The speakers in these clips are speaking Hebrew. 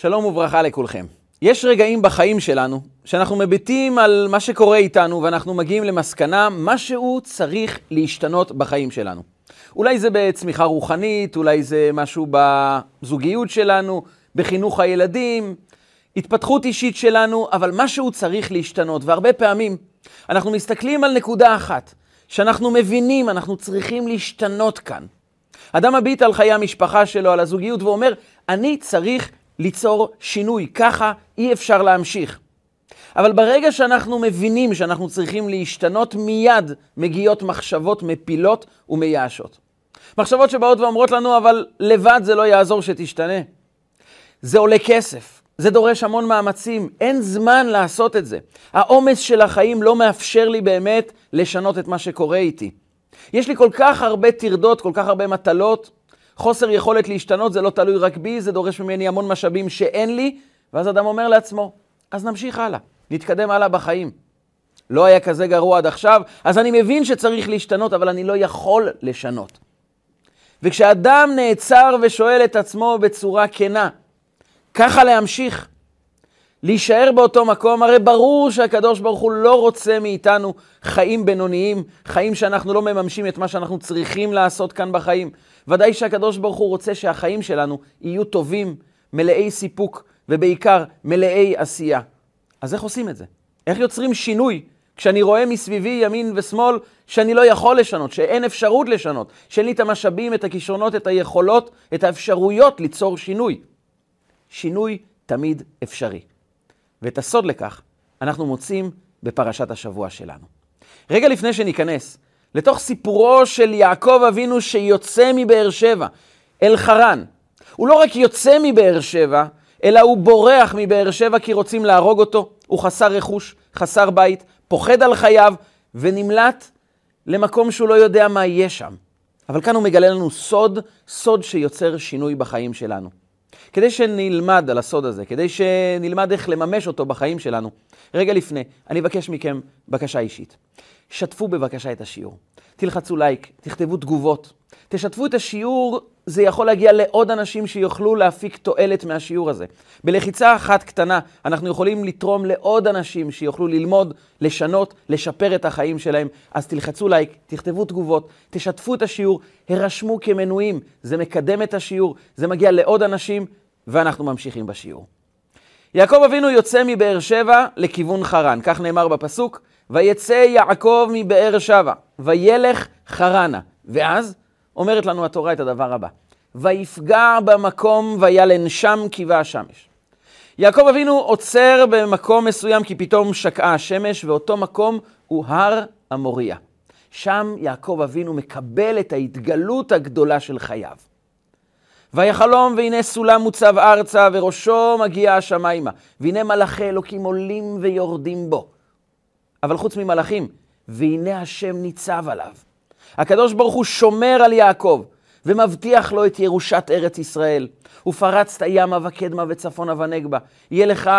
שלום וברכה לכולכם. יש רגעים בחיים שלנו שאנחנו מביטים על מה שקורה איתנו ואנחנו מגיעים למסקנה, משהו צריך להשתנות בחיים שלנו. אולי זה בצמיחה רוחנית, אולי זה משהו בזוגיות שלנו, בחינוך הילדים, התפתחות אישית שלנו, אבל משהו צריך להשתנות. והרבה פעמים אנחנו מסתכלים על נקודה אחת, שאנחנו מבינים, אנחנו צריכים להשתנות כאן. אדם מביט על חיי המשפחה שלו, על הזוגיות, ואומר, אני צריך ליצור שינוי, ככה אי אפשר להמשיך. אבל ברגע שאנחנו מבינים שאנחנו צריכים להשתנות, מיד מגיעות מחשבות מפילות ומייאשות. מחשבות שבאות ואומרות לנו, אבל לבד זה לא יעזור שתשתנה. זה עולה כסף, זה דורש המון מאמצים, אין זמן לעשות את זה. העומס של החיים לא מאפשר לי באמת לשנות את מה שקורה איתי. יש לי כל כך הרבה טרדות, כל כך הרבה מטלות, חוסר יכולת להשתנות זה לא תלוי רק בי, זה דורש ממני המון משאבים שאין לי, ואז אדם אומר לעצמו, אז נמשיך הלאה, נתקדם הלאה בחיים. לא היה כזה גרוע עד עכשיו, אז אני מבין שצריך להשתנות, אבל אני לא יכול לשנות. וכשאדם נעצר ושואל את עצמו בצורה כנה, ככה להמשיך, להישאר באותו מקום, הרי ברור שהקדוש ברוך הוא לא רוצה מאיתנו חיים בינוניים, חיים שאנחנו לא מממשים את מה שאנחנו צריכים לעשות כאן בחיים. ודאי שהקדוש ברוך הוא רוצה שהחיים שלנו יהיו טובים, מלאי סיפוק, ובעיקר מלאי עשייה. אז איך עושים את זה? איך יוצרים שינוי כשאני רואה מסביבי ימין ושמאל שאני לא יכול לשנות, שאין אפשרות לשנות, שאין לי את המשאבים, את הכישרונות, את היכולות, את האפשרויות ליצור שינוי. שינוי תמיד אפשרי. ואת הסוד לכך אנחנו מוצאים בפרשת השבוע שלנו. רגע לפני שניכנס לתוך סיפורו של יעקב אבינו שיוצא מבאר שבע אל חרן. הוא לא רק יוצא מבאר שבע, אלא הוא בורח מבאר שבע כי רוצים להרוג אותו. הוא חסר רכוש, חסר בית, פוחד על חייו ונמלט למקום שהוא לא יודע מה יהיה שם. אבל כאן הוא מגלה לנו סוד, סוד שיוצר שינוי בחיים שלנו. כדי שנלמד על הסוד הזה, כדי שנלמד איך לממש אותו בחיים שלנו, רגע לפני, אני אבקש מכם בקשה אישית. שתפו בבקשה את השיעור. תלחצו לייק, תכתבו תגובות. תשתפו את השיעור, זה יכול להגיע לעוד אנשים שיוכלו להפיק תועלת מהשיעור הזה. בלחיצה אחת קטנה אנחנו יכולים לתרום לעוד אנשים שיוכלו ללמוד, לשנות, לשפר את החיים שלהם. אז תלחצו לייק, תכתבו תגובות, תשתפו את השיעור, הרשמו כמנויים. זה מקדם את השיעור, זה מגיע לעוד אנשים, ואנחנו ממשיכים בשיעור. יעקב אבינו יוצא מבאר שבע לכיוון חרן, כך נאמר בפסוק, ויצא יעקב מבאר שבע, וילך חרנה. ואז אומרת לנו התורה את הדבר הבא, ויפגע במקום וילן שם קיבה השמש. יעקב אבינו עוצר במקום מסוים כי פתאום שקעה השמש, ואותו מקום הוא הר המוריה. שם יעקב אבינו מקבל את ההתגלות הגדולה של חייו. ויחלום והנה סולם מוצב ארצה וראשו מגיע השמיימה והנה מלאכי אלוקים עולים ויורדים בו. אבל חוץ ממלאכים, והנה השם ניצב עליו. הקדוש ברוך הוא שומר על יעקב ומבטיח לו את ירושת ארץ ישראל. ופרצת ימה וקדמה וצפונה ונגבה, יהיה לך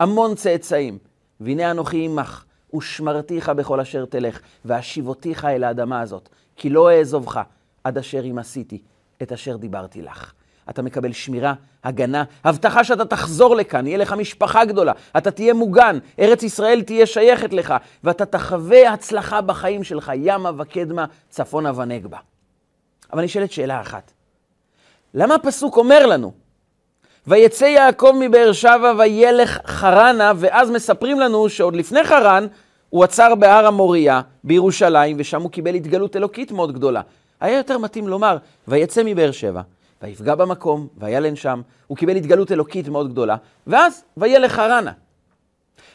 המון צאצאים. והנה אנוכי עמך, ושמרתיך בכל אשר תלך, ואשיבותיך אל האדמה הזאת, כי לא אעזובך עד אשר אם עשיתי את אשר דיברתי לך. אתה מקבל שמירה, הגנה, הבטחה שאתה תחזור לכאן, יהיה לך משפחה גדולה, אתה תהיה מוגן, ארץ ישראל תהיה שייכת לך, ואתה תחווה הצלחה בחיים שלך, ימה וקדמה, צפונה ונגבה. אבל נשאלת שאלה אחת, למה הפסוק אומר לנו, ויצא יעקב מבאר שבע וילך חרנה, ואז מספרים לנו שעוד לפני חרן, הוא עצר בהר המוריה בירושלים, ושם הוא קיבל התגלות אלוקית מאוד גדולה. היה יותר מתאים לומר, ויצא מבאר שבע, ויפגע במקום, וילן שם, הוא קיבל התגלות אלוקית מאוד גדולה, ואז וילך חרנה.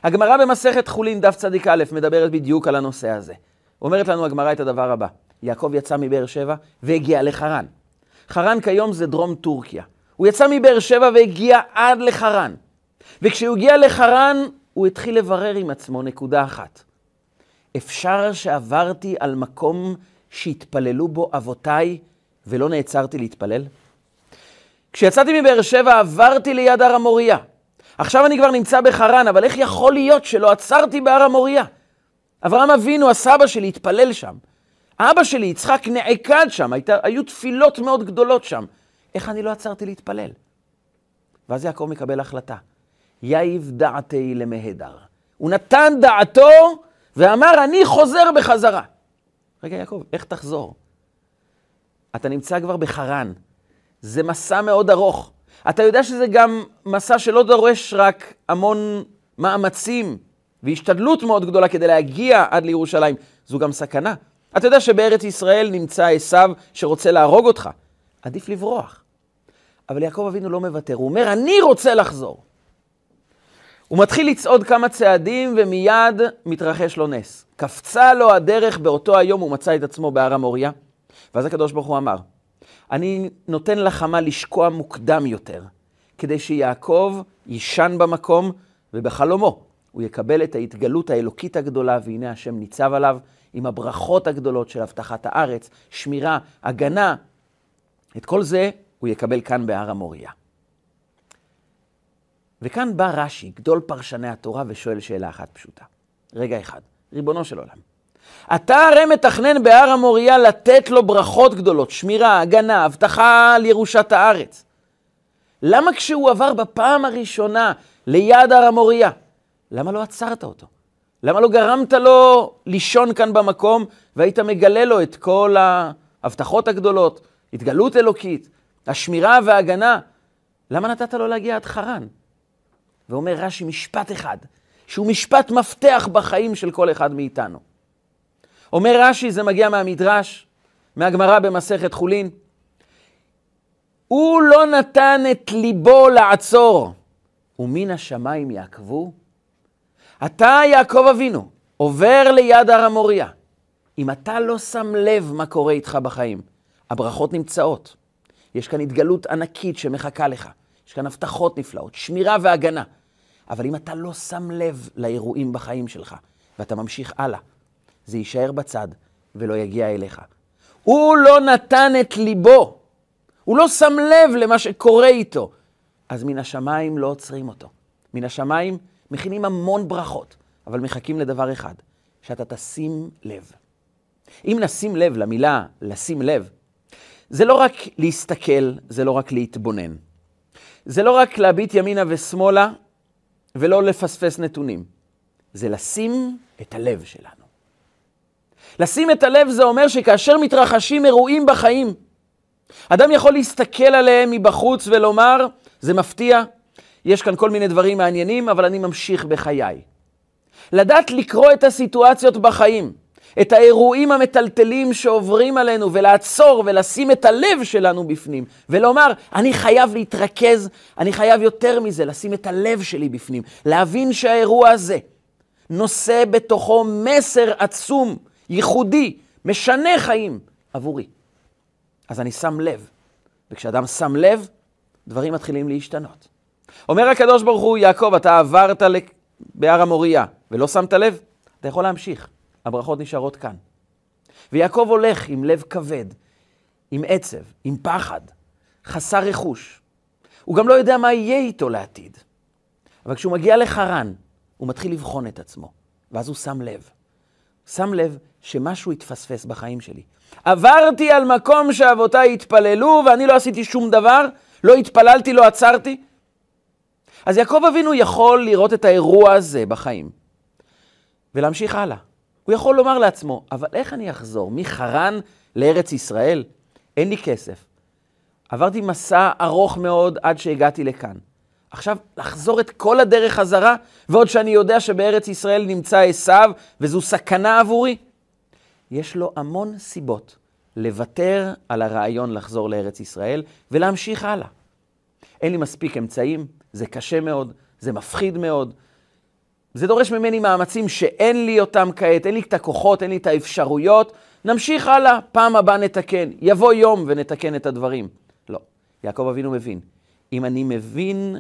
הגמרא במסכת חולין, דף צדיק א', מדברת בדיוק על הנושא הזה. אומרת לנו הגמרא את הדבר הבא, יעקב יצא מבאר שבע והגיע לחרן. חרן כיום זה דרום טורקיה. הוא יצא מבאר שבע והגיע עד לחרן. וכשהוא הגיע לחרן, הוא התחיל לברר עם עצמו נקודה אחת. אפשר שעברתי על מקום שהתפללו בו אבותיי ולא נעצרתי להתפלל? כשיצאתי מבאר שבע עברתי ליד הר המוריה. עכשיו אני כבר נמצא בחרן, אבל איך יכול להיות שלא עצרתי בהר המוריה? אברהם אבינו, הסבא שלי, התפלל שם. אבא שלי, יצחק, נעקד שם, היית, היו תפילות מאוד גדולות שם. איך אני לא עצרתי להתפלל? ואז יעקב מקבל החלטה. יאיב דעתי למהדר. הוא נתן דעתו ואמר, אני חוזר בחזרה. רגע, יעקב, איך תחזור? אתה נמצא כבר בחרן. זה מסע מאוד ארוך. אתה יודע שזה גם מסע שלא דורש רק המון מאמצים והשתדלות מאוד גדולה כדי להגיע עד לירושלים. זו גם סכנה. אתה יודע שבארץ ישראל נמצא עשיו שרוצה להרוג אותך. עדיף לברוח. אבל יעקב אבינו לא מוותר, הוא אומר, אני רוצה לחזור. הוא מתחיל לצעוד כמה צעדים ומיד מתרחש לו נס. קפצה לו הדרך באותו היום, הוא מצא את עצמו בהר המוריה. ואז הקדוש ברוך הוא אמר, אני נותן לחמה לשקוע מוקדם יותר, כדי שיעקב יישן במקום, ובחלומו הוא יקבל את ההתגלות האלוקית הגדולה, והנה השם ניצב עליו עם הברכות הגדולות של הבטחת הארץ, שמירה, הגנה. את כל זה הוא יקבל כאן בהר המוריה. וכאן בא רש"י, גדול פרשני התורה, ושואל שאלה אחת פשוטה. רגע אחד, ריבונו של עולם, אתה הרי מתכנן בהר המוריה לתת לו ברכות גדולות, שמירה, הגנה, הבטחה על ירושת הארץ. למה כשהוא עבר בפעם הראשונה ליד הר המוריה, למה לא עצרת אותו? למה לא גרמת לו לישון כאן במקום והיית מגלה לו את כל ההבטחות הגדולות, התגלות אלוקית, השמירה וההגנה? למה נתת לו להגיע עד חרן? ואומר רש"י משפט אחד, שהוא משפט מפתח בחיים של כל אחד מאיתנו. אומר רש"י, זה מגיע מהמדרש, מהגמרא במסכת חולין, הוא לא נתן את ליבו לעצור, ומן השמיים יעקבו. אתה, יעקב אבינו, עובר ליד הר המוריה. אם אתה לא שם לב מה קורה איתך בחיים, הברכות נמצאות. יש כאן התגלות ענקית שמחכה לך. יש כאן הבטחות נפלאות, שמירה והגנה. אבל אם אתה לא שם לב לאירועים בחיים שלך, ואתה ממשיך הלאה, זה יישאר בצד ולא יגיע אליך. הוא לא נתן את ליבו, הוא לא שם לב למה שקורה איתו. אז מן השמיים לא עוצרים אותו. מן השמיים מכינים המון ברכות, אבל מחכים לדבר אחד, שאתה תשים לב. אם נשים לב למילה לשים לב, זה לא רק להסתכל, זה לא רק להתבונן. זה לא רק להביט ימינה ושמאלה ולא לפספס נתונים. זה לשים את הלב שלנו. לשים את הלב זה אומר שכאשר מתרחשים אירועים בחיים, אדם יכול להסתכל עליהם מבחוץ ולומר, זה מפתיע, יש כאן כל מיני דברים מעניינים, אבל אני ממשיך בחיי. לדעת לקרוא את הסיטואציות בחיים, את האירועים המטלטלים שעוברים עלינו, ולעצור ולשים את הלב שלנו בפנים, ולומר, אני חייב להתרכז, אני חייב יותר מזה, לשים את הלב שלי בפנים, להבין שהאירוע הזה נושא בתוכו מסר עצום, ייחודי, משנה חיים עבורי. אז אני שם לב, וכשאדם שם לב, דברים מתחילים להשתנות. אומר הקדוש ברוך הוא, יעקב, אתה עברת בהר המוריה ולא שמת לב, אתה יכול להמשיך. הברכות נשארות כאן. ויעקב הולך עם לב כבד, עם עצב, עם פחד, חסר רכוש. הוא גם לא יודע מה יהיה איתו לעתיד. אבל כשהוא מגיע לחרן, הוא מתחיל לבחון את עצמו, ואז הוא שם לב. שם לב שמשהו התפספס בחיים שלי. עברתי על מקום שאבותיי התפללו ואני לא עשיתי שום דבר, לא התפללתי, לא עצרתי. אז יעקב אבינו יכול לראות את האירוע הזה בחיים ולהמשיך הלאה. הוא יכול לומר לעצמו, אבל איך אני אחזור מחרן לארץ ישראל? אין לי כסף. עברתי מסע ארוך מאוד עד שהגעתי לכאן. עכשיו, לחזור את כל הדרך חזרה, ועוד שאני יודע שבארץ ישראל נמצא עשיו, וזו סכנה עבורי? יש לו המון סיבות לוותר על הרעיון לחזור לארץ ישראל ולהמשיך הלאה. אין לי מספיק אמצעים, זה קשה מאוד, זה מפחיד מאוד, זה דורש ממני מאמצים שאין לי אותם כעת, אין לי את הכוחות, אין לי את האפשרויות. נמשיך הלאה, פעם הבאה נתקן. יבוא יום ונתקן את הדברים. לא, יעקב אבינו מבין. אם אני מבין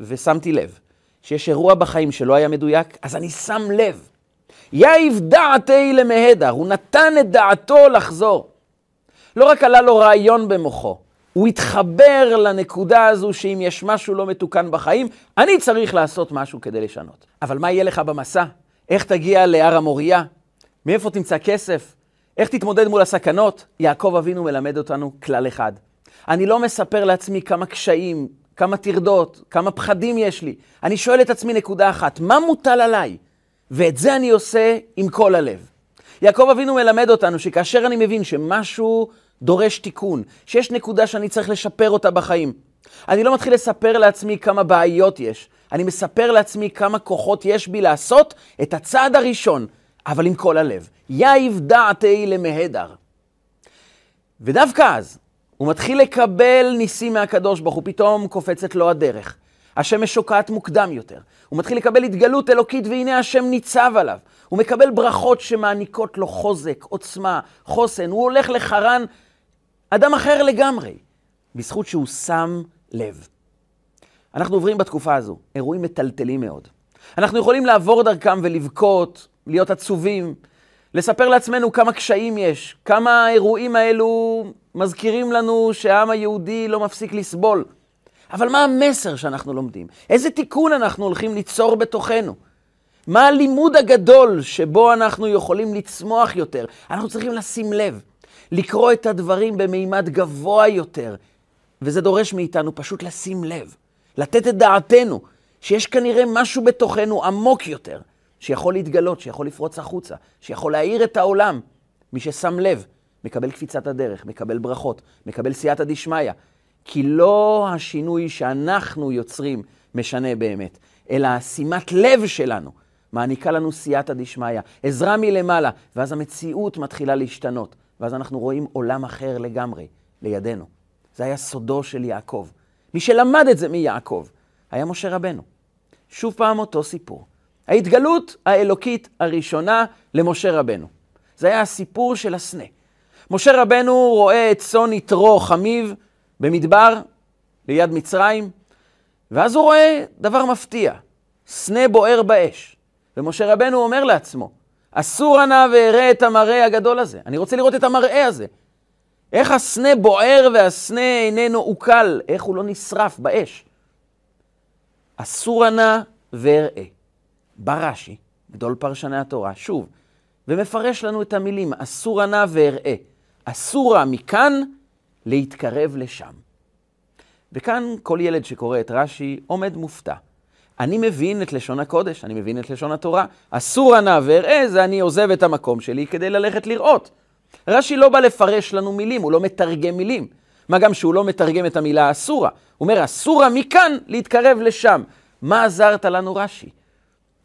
ושמתי לב שיש אירוע בחיים שלא היה מדויק, אז אני שם לב. יאיב דעתי למהדר, הוא נתן את דעתו לחזור. לא רק עלה לו רעיון במוחו, הוא התחבר לנקודה הזו שאם יש משהו לא מתוקן בחיים, אני צריך לעשות משהו כדי לשנות. אבל מה יהיה לך במסע? איך תגיע להר המוריה? מאיפה תמצא כסף? איך תתמודד מול הסכנות? יעקב אבינו מלמד אותנו כלל אחד. אני לא מספר לעצמי כמה קשיים, כמה טרדות, כמה פחדים יש לי. אני שואל את עצמי נקודה אחת, מה מוטל עליי? ואת זה אני עושה עם כל הלב. יעקב אבינו מלמד אותנו שכאשר אני מבין שמשהו דורש תיקון, שיש נקודה שאני צריך לשפר אותה בחיים, אני לא מתחיל לספר לעצמי כמה בעיות יש, אני מספר לעצמי כמה כוחות יש בי לעשות את הצעד הראשון, אבל עם כל הלב. יאיב דעתי למהדר. ודווקא אז, הוא מתחיל לקבל ניסים מהקדוש ברוך הוא, פתאום קופצת לו הדרך. השמש שוקעת מוקדם יותר. הוא מתחיל לקבל התגלות אלוקית, והנה השם ניצב עליו. הוא מקבל ברכות שמעניקות לו חוזק, עוצמה, חוסן. הוא הולך לחרן, אדם אחר לגמרי, בזכות שהוא שם לב. אנחנו עוברים בתקופה הזו אירועים מטלטלים מאוד. אנחנו יכולים לעבור דרכם ולבכות, להיות עצובים, לספר לעצמנו כמה קשיים יש, כמה האירועים האלו מזכירים לנו שהעם היהודי לא מפסיק לסבול. אבל מה המסר שאנחנו לומדים? איזה תיקון אנחנו הולכים ליצור בתוכנו? מה הלימוד הגדול שבו אנחנו יכולים לצמוח יותר? אנחנו צריכים לשים לב, לקרוא את הדברים במימד גבוה יותר, וזה דורש מאיתנו פשוט לשים לב, לתת את דעתנו, שיש כנראה משהו בתוכנו עמוק יותר, שיכול להתגלות, שיכול לפרוץ החוצה, שיכול להאיר את העולם. מי ששם לב, מקבל קפיצת הדרך, מקבל ברכות, מקבל סייעתא דשמיא. כי לא השינוי שאנחנו יוצרים משנה באמת, אלא שימת לב שלנו מעניקה לנו סייעתא דשמיא, עזרה מלמעלה, ואז המציאות מתחילה להשתנות, ואז אנחנו רואים עולם אחר לגמרי לידינו. זה היה סודו של יעקב. מי שלמד את זה מיעקב היה משה רבנו. שוב פעם אותו סיפור. ההתגלות האלוקית הראשונה למשה רבנו. זה היה הסיפור של הסנה. משה רבנו רואה את צאן יתרו חמיב במדבר ליד מצרים, ואז הוא רואה דבר מפתיע, סנה בוער באש. ומשה רבנו אומר לעצמו, אסור נא ואראה את המראה הגדול הזה. אני רוצה לראות את המראה הזה. איך הסנה בוער והסנה איננו עוקל, איך הוא לא נשרף באש. אסור נא ואראה. בא רש"י, גדול פרשני התורה, שוב, ומפרש לנו את המילים, אסור נא ואראה. אסורה מכאן להתקרב לשם. וכאן כל ילד שקורא את רש"י עומד מופתע. אני מבין את לשון הקודש, אני מבין את לשון התורה. אסור נא ואראה זה אני עוזב את המקום שלי כדי ללכת לראות. רש"י לא בא לפרש לנו מילים, הוא לא מתרגם מילים. מה גם שהוא לא מתרגם את המילה אסורה. הוא אומר, אסורה מכאן להתקרב לשם. מה עזרת לנו רש"י?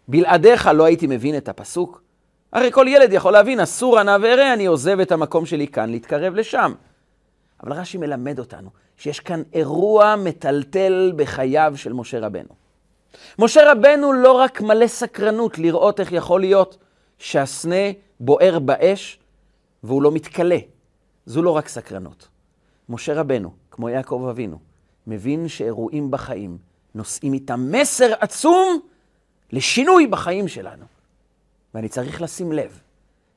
בלעדיך לא הייתי מבין את הפסוק? הרי כל ילד יכול להבין, אסור נא ואראה, אני עוזב את המקום שלי כאן להתקרב לשם. אבל רש"י מלמד אותנו שיש כאן אירוע מטלטל בחייו של משה רבנו. משה רבנו לא רק מלא סקרנות לראות איך יכול להיות שהסנה בוער באש והוא לא מתכלה. זו לא רק סקרנות. משה רבנו, כמו יעקב אבינו, מבין שאירועים בחיים נושאים איתם מסר עצום לשינוי בחיים שלנו. ואני צריך לשים לב.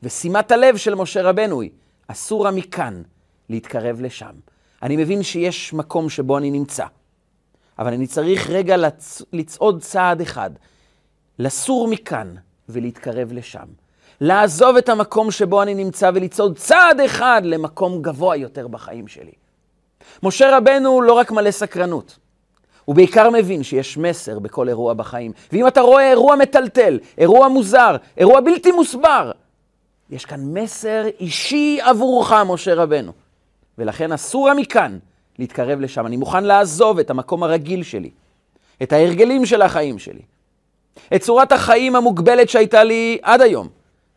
ושימת הלב של משה רבנו היא, אסורה מכאן להתקרב לשם. אני מבין שיש מקום שבו אני נמצא, אבל אני צריך רגע לצ... לצעוד צעד אחד, לסור מכאן ולהתקרב לשם. לעזוב את המקום שבו אני נמצא ולצעוד צעד אחד למקום גבוה יותר בחיים שלי. משה רבנו לא רק מלא סקרנות, הוא בעיקר מבין שיש מסר בכל אירוע בחיים. ואם אתה רואה אירוע מטלטל, אירוע מוזר, אירוע בלתי מוסבר, יש כאן מסר אישי עבורך, משה רבנו. ולכן אסור מכאן להתקרב לשם. אני מוכן לעזוב את המקום הרגיל שלי, את ההרגלים של החיים שלי, את צורת החיים המוגבלת שהייתה לי עד היום,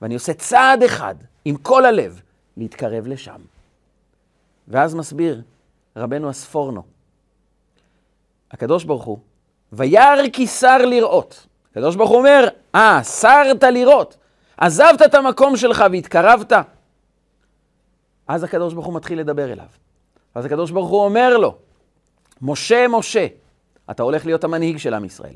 ואני עושה צעד אחד, עם כל הלב, להתקרב לשם. ואז מסביר רבנו הספורנו, הקדוש ברוך הוא, וירא כי שר לראות. הקדוש ברוך הוא אומר, אה, סרת לראות. עזבת את המקום שלך והתקרבת. אז הקדוש ברוך הוא מתחיל לדבר אליו. אז הקדוש ברוך הוא אומר לו, משה, משה, אתה הולך להיות המנהיג של עם ישראל.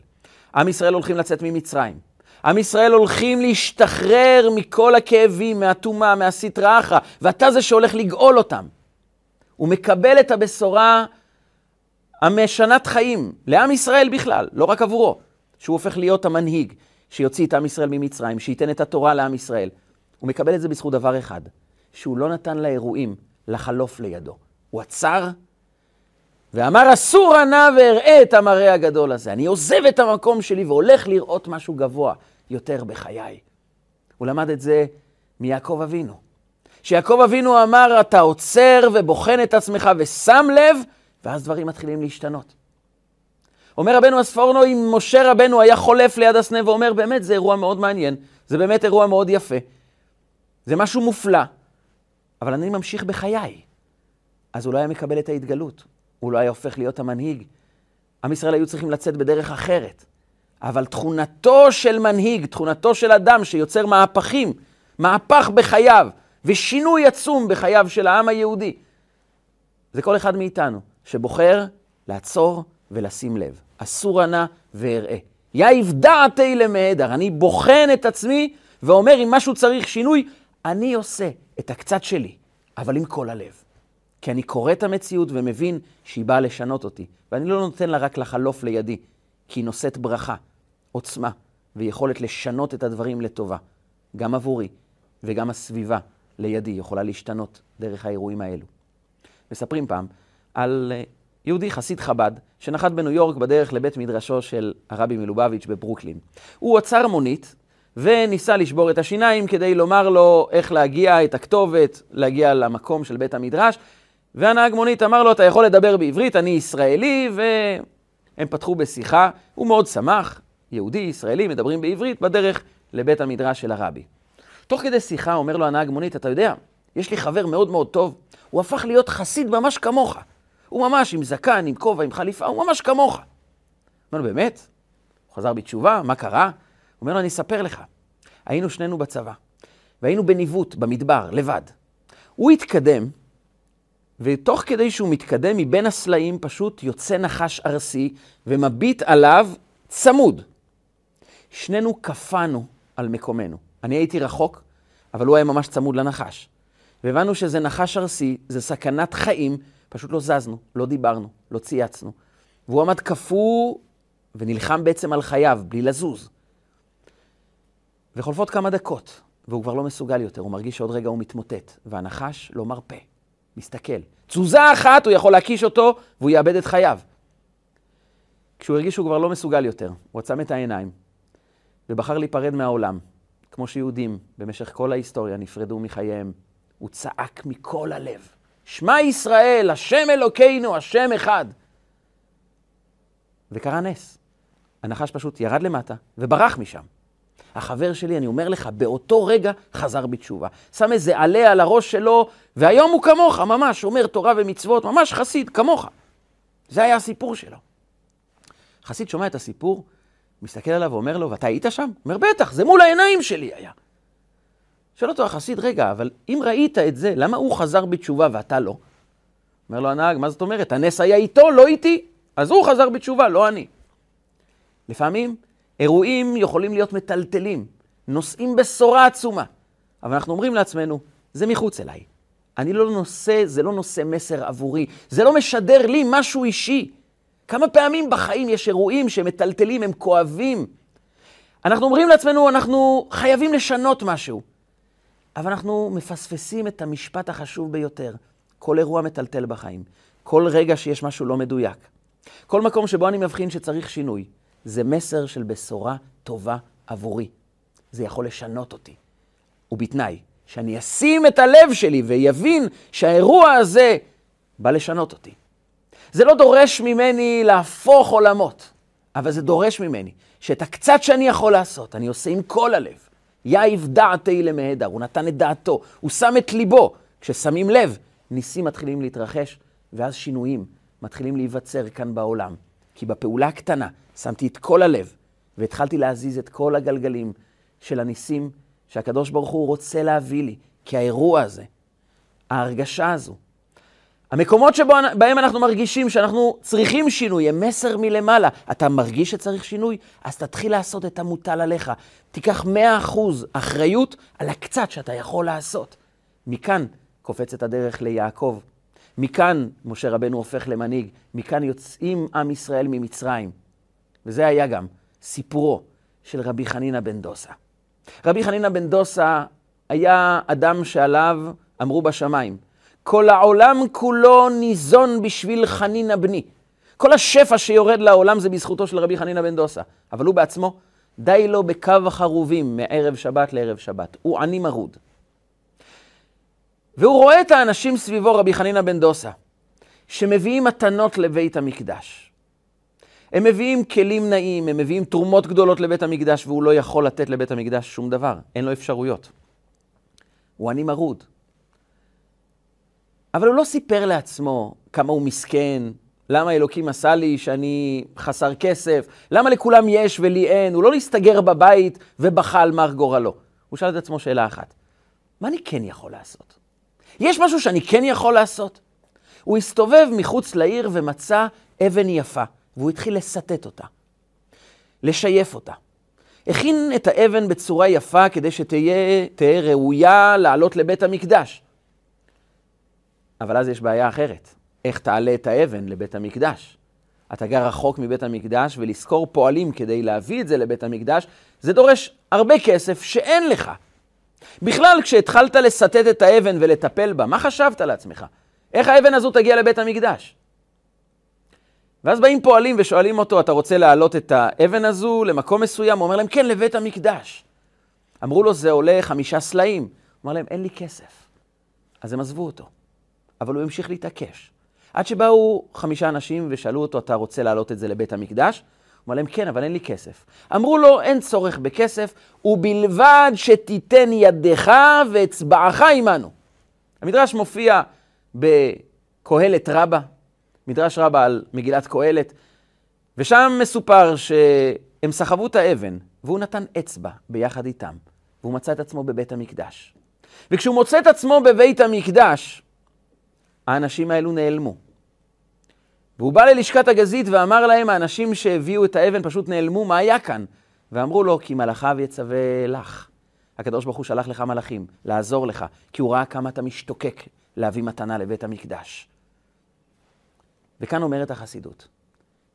עם ישראל הולכים לצאת ממצרים. עם ישראל הולכים להשתחרר מכל הכאבים, מהטומאה, מהסטרא אחרא, ואתה זה שהולך לגאול אותם. הוא מקבל את הבשורה המשנת חיים לעם ישראל בכלל, לא רק עבורו, שהוא הופך להיות המנהיג שיוציא את עם ישראל ממצרים, שייתן את התורה לעם ישראל. הוא מקבל את זה בזכות דבר אחד, שהוא לא נתן לאירועים לחלוף לידו. הוא עצר ואמר, אסור נא ואראה את המראה הגדול הזה. אני עוזב את המקום שלי והולך לראות משהו גבוה יותר בחיי. הוא למד את זה מיעקב אבינו. שיעקב אבינו אמר, אתה עוצר ובוחן את עצמך ושם לב, ואז דברים מתחילים להשתנות. אומר רבנו הספורנו, אם משה רבנו היה חולף ליד הסנה ואומר, באמת, זה אירוע מאוד מעניין, זה באמת אירוע מאוד יפה, זה משהו מופלא, אבל אני ממשיך בחיי. אז הוא לא היה מקבל את ההתגלות, הוא לא היה הופך להיות המנהיג. עם ישראל היו צריכים לצאת בדרך אחרת. אבל תכונתו של מנהיג, תכונתו של אדם שיוצר מהפכים, מהפך בחייו, ושינוי עצום בחייו של העם היהודי, זה כל אחד מאיתנו שבוחר לעצור ולשים לב. אסור נא ואראה. יאיב דעתי למעדר, אני בוחן את עצמי ואומר אם משהו צריך שינוי, אני עושה את הקצת שלי, אבל עם כל הלב. כי אני קורא את המציאות ומבין שהיא באה לשנות אותי, ואני לא נותן לה רק לחלוף לידי, כי היא נושאת ברכה, עוצמה ויכולת לשנות את הדברים לטובה, גם עבורי וגם הסביבה לידי יכולה להשתנות דרך האירועים האלו. מספרים פעם על אה, יהודי חסיד חב"ד שנחת בניו יורק בדרך לבית מדרשו של הרבי מלובביץ' בברוקלין. הוא עצר מונית וניסה לשבור את השיניים כדי לומר לו איך להגיע, את הכתובת, להגיע למקום של בית המדרש, והנהג מונית אמר לו, אתה יכול לדבר בעברית, אני ישראלי, והם פתחו בשיחה. הוא מאוד שמח, יהודי, ישראלי, מדברים בעברית, בדרך לבית המדרש של הרבי. תוך כדי שיחה אומר לו הנהג מונית, אתה יודע, יש לי חבר מאוד מאוד טוב, הוא הפך להיות חסיד ממש כמוך. הוא ממש עם זקן, עם כובע, עם חליפה, הוא ממש כמוך. אומר לו, באמת? הוא חזר בתשובה, מה קרה? אומר לו, אני אספר לך. היינו שנינו בצבא, והיינו בניווט, במדבר, לבד. הוא התקדם, ותוך כדי שהוא מתקדם, מבין הסלעים פשוט יוצא נחש ארסי ומביט עליו צמוד. שנינו קפאנו על מקומנו. אני הייתי רחוק, אבל הוא היה ממש צמוד לנחש. והבנו שזה נחש ארסי, זה סכנת חיים, פשוט לא זזנו, לא דיברנו, לא צייצנו. והוא עמד קפוא ונלחם בעצם על חייו, בלי לזוז. וחולפות כמה דקות, והוא כבר לא מסוגל יותר, הוא מרגיש שעוד רגע הוא מתמוטט, והנחש לא מרפה, מסתכל. תזוזה אחת, הוא יכול להקיש אותו, והוא יאבד את חייו. כשהוא הרגיש שהוא כבר לא מסוגל יותר, הוא עצם את העיניים, ובחר להיפרד מהעולם, כמו שיהודים במשך כל ההיסטוריה נפרדו מחייהם. הוא צעק מכל הלב, שמע ישראל, השם אלוקינו, השם אחד. וקרה נס. הנחש פשוט ירד למטה וברח משם. החבר שלי, אני אומר לך, באותו רגע חזר בתשובה. שם איזה עלה על הראש שלו, והיום הוא כמוך, ממש, שומר תורה ומצוות, ממש חסיד, כמוך. זה היה הסיפור שלו. חסיד שומע את הסיפור, מסתכל עליו ואומר לו, ואתה היית שם? אומר, בטח, זה מול העיניים שלי היה. שואל אותו החסיד, רגע, אבל אם ראית את זה, למה הוא חזר בתשובה ואתה לא? אומר לו הנהג, מה זאת אומרת? הנס היה איתו, לא איתי. אז הוא חזר בתשובה, לא אני. לפעמים אירועים יכולים להיות מטלטלים, נושאים בשורה עצומה, אבל אנחנו אומרים לעצמנו, זה מחוץ אליי. אני לא נושא, זה לא נושא מסר עבורי, זה לא משדר לי משהו אישי. כמה פעמים בחיים יש אירועים שהם מטלטלים, הם כואבים. אנחנו אומרים לעצמנו, אנחנו חייבים לשנות משהו. אבל אנחנו מפספסים את המשפט החשוב ביותר. כל אירוע מטלטל בחיים. כל רגע שיש משהו לא מדויק. כל מקום שבו אני מבחין שצריך שינוי, זה מסר של בשורה טובה עבורי. זה יכול לשנות אותי. ובתנאי שאני אשים את הלב שלי ויבין שהאירוע הזה בא לשנות אותי. זה לא דורש ממני להפוך עולמות, אבל זה דורש ממני שאת הקצת שאני יכול לעשות, אני עושה עם כל הלב. יאיב דעתי למהדר, הוא נתן את דעתו, הוא שם את ליבו. כששמים לב, ניסים מתחילים להתרחש, ואז שינויים מתחילים להיווצר כאן בעולם. כי בפעולה הקטנה שמתי את כל הלב, והתחלתי להזיז את כל הגלגלים של הניסים שהקדוש ברוך הוא רוצה להביא לי. כי האירוע הזה, ההרגשה הזו, המקומות שבהם אנחנו מרגישים שאנחנו צריכים שינוי, הם מסר מלמעלה. אתה מרגיש שצריך שינוי? אז תתחיל לעשות את המוטל עליך. תיקח 100% אחריות על הקצת שאתה יכול לעשות. מכאן קופצת הדרך ליעקב. מכאן משה רבנו הופך למנהיג. מכאן יוצאים עם ישראל ממצרים. וזה היה גם סיפורו של רבי חנינא בן דוסה. רבי חנינא בן דוסה היה אדם שעליו אמרו בשמיים, כל העולם כולו ניזון בשביל חנינא בני. כל השפע שיורד לעולם זה בזכותו של רבי חנינא בן דוסה. אבל הוא בעצמו, די לו בקו החרובים מערב שבת לערב שבת. הוא עני מרוד. והוא רואה את האנשים סביבו, רבי חנינא בן דוסה, שמביאים מתנות לבית המקדש. הם מביאים כלים נעים, הם מביאים תרומות גדולות לבית המקדש, והוא לא יכול לתת לבית המקדש שום דבר, אין לו אפשרויות. הוא עני מרוד. אבל הוא לא סיפר לעצמו כמה הוא מסכן, למה אלוקים עשה לי שאני חסר כסף, למה לכולם יש ולי אין, הוא לא להסתגר בבית ובכה על מר גורלו. הוא שאל את עצמו שאלה אחת, מה אני כן יכול לעשות? יש משהו שאני כן יכול לעשות? הוא הסתובב מחוץ לעיר ומצא אבן יפה, והוא התחיל לסטט אותה, לשייף אותה. הכין את האבן בצורה יפה כדי שתהיה ראויה לעלות לבית המקדש. אבל אז יש בעיה אחרת. איך תעלה את האבן לבית המקדש? אתה גר רחוק מבית המקדש, ולשכור פועלים כדי להביא את זה לבית המקדש, זה דורש הרבה כסף שאין לך. בכלל, כשהתחלת לסטט את האבן ולטפל בה, מה חשבת לעצמך? איך האבן הזו תגיע לבית המקדש? ואז באים פועלים ושואלים אותו, אתה רוצה להעלות את האבן הזו למקום מסוים? הוא אומר להם, כן, לבית המקדש. אמרו לו, זה עולה חמישה סלעים. הוא אמר להם, אין לי כסף. אז הם עזבו אותו. אבל הוא המשיך להתעקש. עד שבאו חמישה אנשים ושאלו אותו, אתה רוצה להעלות את זה לבית המקדש? הוא אמר להם, כן, אבל אין לי כסף. אמרו לו, אין צורך בכסף, ובלבד שתיתן ידך ואצבעך עמנו. המדרש מופיע בקהלת רבה, מדרש רבה על מגילת קהלת, ושם מסופר שהם סחבו את האבן, והוא נתן אצבע ביחד איתם, והוא מצא את עצמו בבית המקדש. וכשהוא מוצא את עצמו בבית המקדש, האנשים האלו נעלמו. והוא בא ללשכת הגזית ואמר להם, האנשים שהביאו את האבן פשוט נעלמו, מה היה כאן? ואמרו לו, כי מלאכיו יצווה לך. הקדוש ברוך הוא שלח לך מלאכים, לעזור לך, כי הוא ראה כמה אתה משתוקק להביא מתנה לבית המקדש. וכאן אומרת החסידות,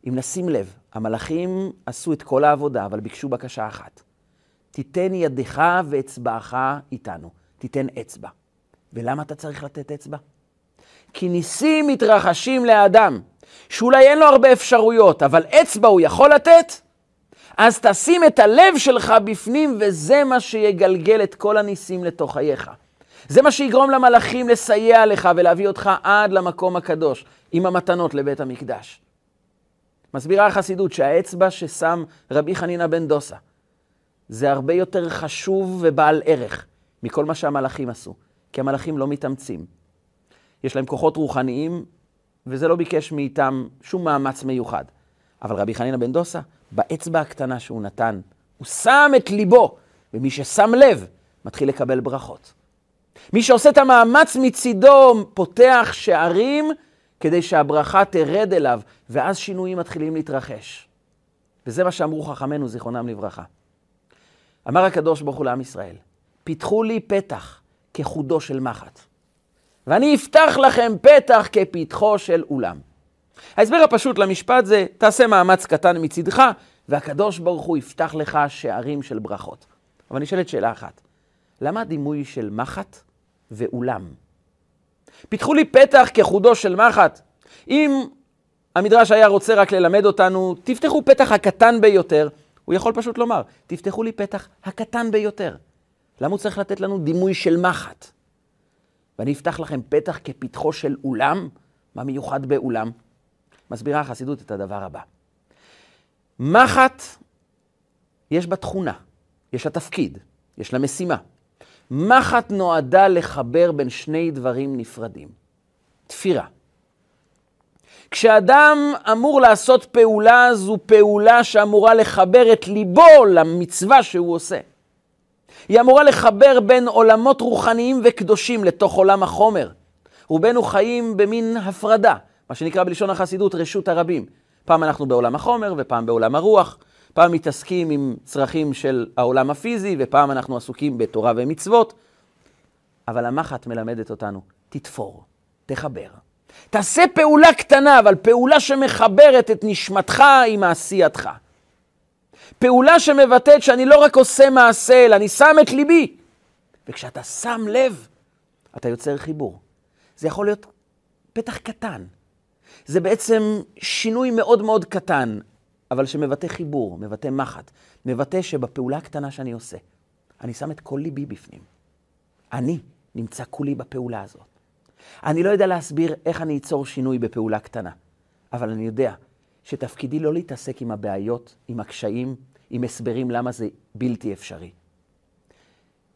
אם נשים לב, המלאכים עשו את כל העבודה, אבל ביקשו בקשה אחת. תיתן ידך ואצבעך איתנו. תיתן אצבע. ולמה אתה צריך לתת אצבע? כי ניסים מתרחשים לאדם, שאולי אין לו הרבה אפשרויות, אבל אצבע הוא יכול לתת, אז תשים את הלב שלך בפנים, וזה מה שיגלגל את כל הניסים לתוך חייך. זה מה שיגרום למלאכים לסייע לך ולהביא אותך עד למקום הקדוש, עם המתנות לבית המקדש. מסבירה החסידות שהאצבע ששם רבי חנינא בן דוסה, זה הרבה יותר חשוב ובעל ערך מכל מה שהמלאכים עשו, כי המלאכים לא מתאמצים. יש להם כוחות רוחניים, וזה לא ביקש מאיתם שום מאמץ מיוחד. אבל רבי חנינא בן דוסה, באצבע הקטנה שהוא נתן, הוא שם את ליבו, ומי ששם לב, מתחיל לקבל ברכות. מי שעושה את המאמץ מצידו, פותח שערים כדי שהברכה תרד אליו, ואז שינויים מתחילים להתרחש. וזה מה שאמרו חכמינו, זיכרונם לברכה. אמר הקדוש ברוך הוא לעם ישראל, פיתחו לי פתח כחודו של מחט. ואני אפתח לכם פתח כפתחו של אולם. ההסבר הפשוט למשפט זה, תעשה מאמץ קטן מצידך, והקדוש ברוך הוא יפתח לך שערים של ברכות. אבל נשאלת שאלה אחת, למה הדימוי של מחט ואולם? פיתחו לי פתח כחודו של מחט. אם המדרש היה רוצה רק ללמד אותנו, תפתחו פתח הקטן ביותר, הוא יכול פשוט לומר, תפתחו לי פתח הקטן ביותר. למה הוא צריך לתת לנו דימוי של מחט? ואני אפתח לכם פתח כפתחו של אולם. מה מיוחד באולם? מסבירה החסידות את הדבר הבא. מחט, יש בה תכונה, יש לה תפקיד, יש לה משימה. מחט נועדה לחבר בין שני דברים נפרדים. תפירה. כשאדם אמור לעשות פעולה, זו פעולה שאמורה לחבר את ליבו למצווה שהוא עושה. היא אמורה לחבר בין עולמות רוחניים וקדושים לתוך עולם החומר. רובנו חיים במין הפרדה, מה שנקרא בלשון החסידות רשות הרבים. פעם אנחנו בעולם החומר ופעם בעולם הרוח, פעם מתעסקים עם צרכים של העולם הפיזי ופעם אנחנו עסוקים בתורה ומצוות. אבל המחט מלמדת אותנו, תתפור, תחבר. תעשה פעולה קטנה, אבל פעולה שמחברת את נשמתך עם עשייתך. פעולה שמבטאת שאני לא רק עושה מעשה, אלא אני שם את ליבי. וכשאתה שם לב, אתה יוצר חיבור. זה יכול להיות פתח קטן. זה בעצם שינוי מאוד מאוד קטן, אבל שמבטא חיבור, מבטא מחט, מבטא שבפעולה הקטנה שאני עושה, אני שם את כל ליבי בפנים. אני נמצא כולי בפעולה הזאת. אני לא יודע להסביר איך אני אצור שינוי בפעולה קטנה, אבל אני יודע שתפקידי לא להתעסק עם הבעיות, עם הקשיים, עם הסברים למה זה בלתי אפשרי.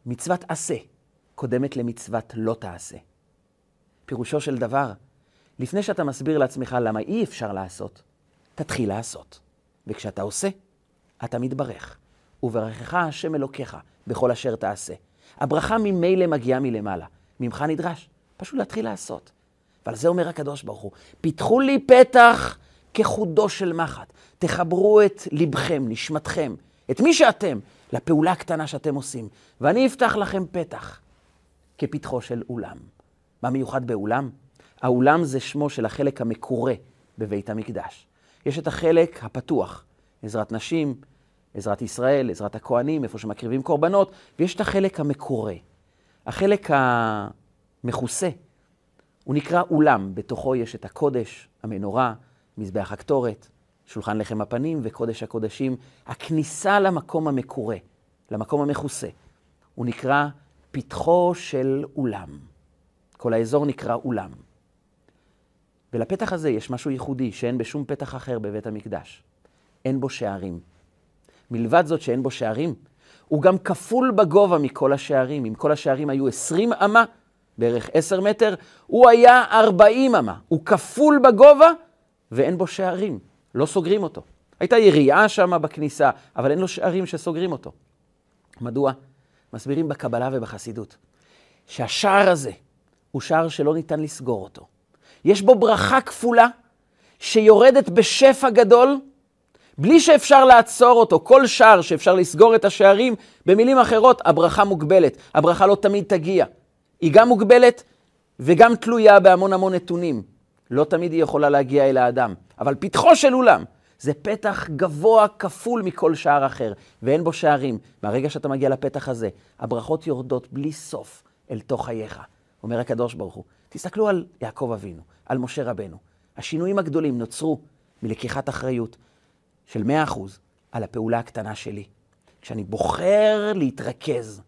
מצוות עשה קודמת למצוות לא תעשה. פירושו של דבר, לפני שאתה מסביר לעצמך למה אי אפשר לעשות, תתחיל לעשות. וכשאתה עושה, אתה מתברך. וברכך השם אלוקיך בכל אשר תעשה. הברכה ממילא מגיעה מלמעלה. ממך נדרש פשוט להתחיל לעשות. ועל זה אומר הקדוש ברוך הוא, פיתחו לי פתח כחודו של מחט. תחברו את ליבכם, נשמתכם, את מי שאתם, לפעולה הקטנה שאתם עושים, ואני אפתח לכם פתח כפתחו של אולם. מה מיוחד באולם? האולם זה שמו של החלק המקורה בבית המקדש. יש את החלק הפתוח, עזרת נשים, עזרת ישראל, עזרת הכוהנים, איפה שמקריבים קורבנות, ויש את החלק המקורה. החלק המכוסה, הוא נקרא אולם, בתוכו יש את הקודש, המנורה, מזבח הקטורת, שולחן לחם הפנים וקודש הקודשים. הכניסה למקום המקורה, למקום המכוסה, הוא נקרא פתחו של אולם. כל האזור נקרא אולם. ולפתח הזה יש משהו ייחודי שאין בשום פתח אחר בבית המקדש. אין בו שערים. מלבד זאת שאין בו שערים, הוא גם כפול בגובה מכל השערים. אם כל השערים היו 20 אמה, בערך 10 מטר, הוא היה 40 אמה. הוא כפול בגובה ואין בו שערים. לא סוגרים אותו. הייתה יריעה שם בכניסה, אבל אין לו שערים שסוגרים אותו. מדוע? מסבירים בקבלה ובחסידות שהשער הזה הוא שער שלא ניתן לסגור אותו. יש בו ברכה כפולה שיורדת בשפע גדול, בלי שאפשר לעצור אותו. כל שער שאפשר לסגור את השערים, במילים אחרות, הברכה מוגבלת. הברכה לא תמיד תגיע. היא גם מוגבלת וגם תלויה בהמון המון נתונים. לא תמיד היא יכולה להגיע אל האדם. אבל פתחו של אולם זה פתח גבוה כפול מכל שער אחר, ואין בו שערים. מהרגע שאתה מגיע לפתח הזה, הברכות יורדות בלי סוף אל תוך חייך. אומר הקדוש ברוך הוא, תסתכלו על יעקב אבינו, על משה רבנו. השינויים הגדולים נוצרו מלקיחת אחריות של 100% על הפעולה הקטנה שלי. כשאני בוחר להתרכז,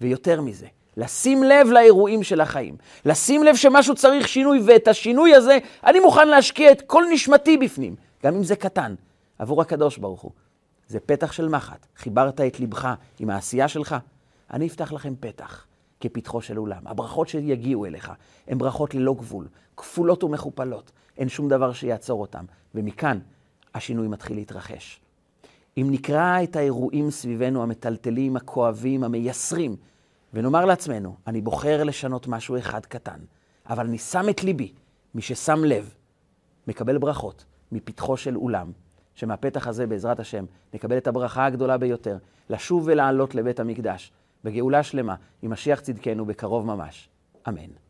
ויותר מזה, לשים לב לאירועים של החיים, לשים לב שמשהו צריך שינוי, ואת השינוי הזה אני מוכן להשקיע את כל נשמתי בפנים, גם אם זה קטן, עבור הקדוש ברוך הוא. זה פתח של מחט, חיברת את ליבך עם העשייה שלך, אני אפתח לכם פתח כפתחו של אולם. הברכות שיגיעו אליך הן ברכות ללא גבול, כפולות ומכופלות, אין שום דבר שיעצור אותם, ומכאן השינוי מתחיל להתרחש. אם נקרא את האירועים סביבנו המטלטלים, הכואבים, המייסרים, ונאמר לעצמנו, אני בוחר לשנות משהו אחד קטן, אבל אני שם את ליבי, מי ששם לב, מקבל ברכות מפתחו של אולם, שמהפתח הזה, בעזרת השם, נקבל את הברכה הגדולה ביותר, לשוב ולעלות לבית המקדש, בגאולה שלמה, עם משיח צדקנו בקרוב ממש. אמן.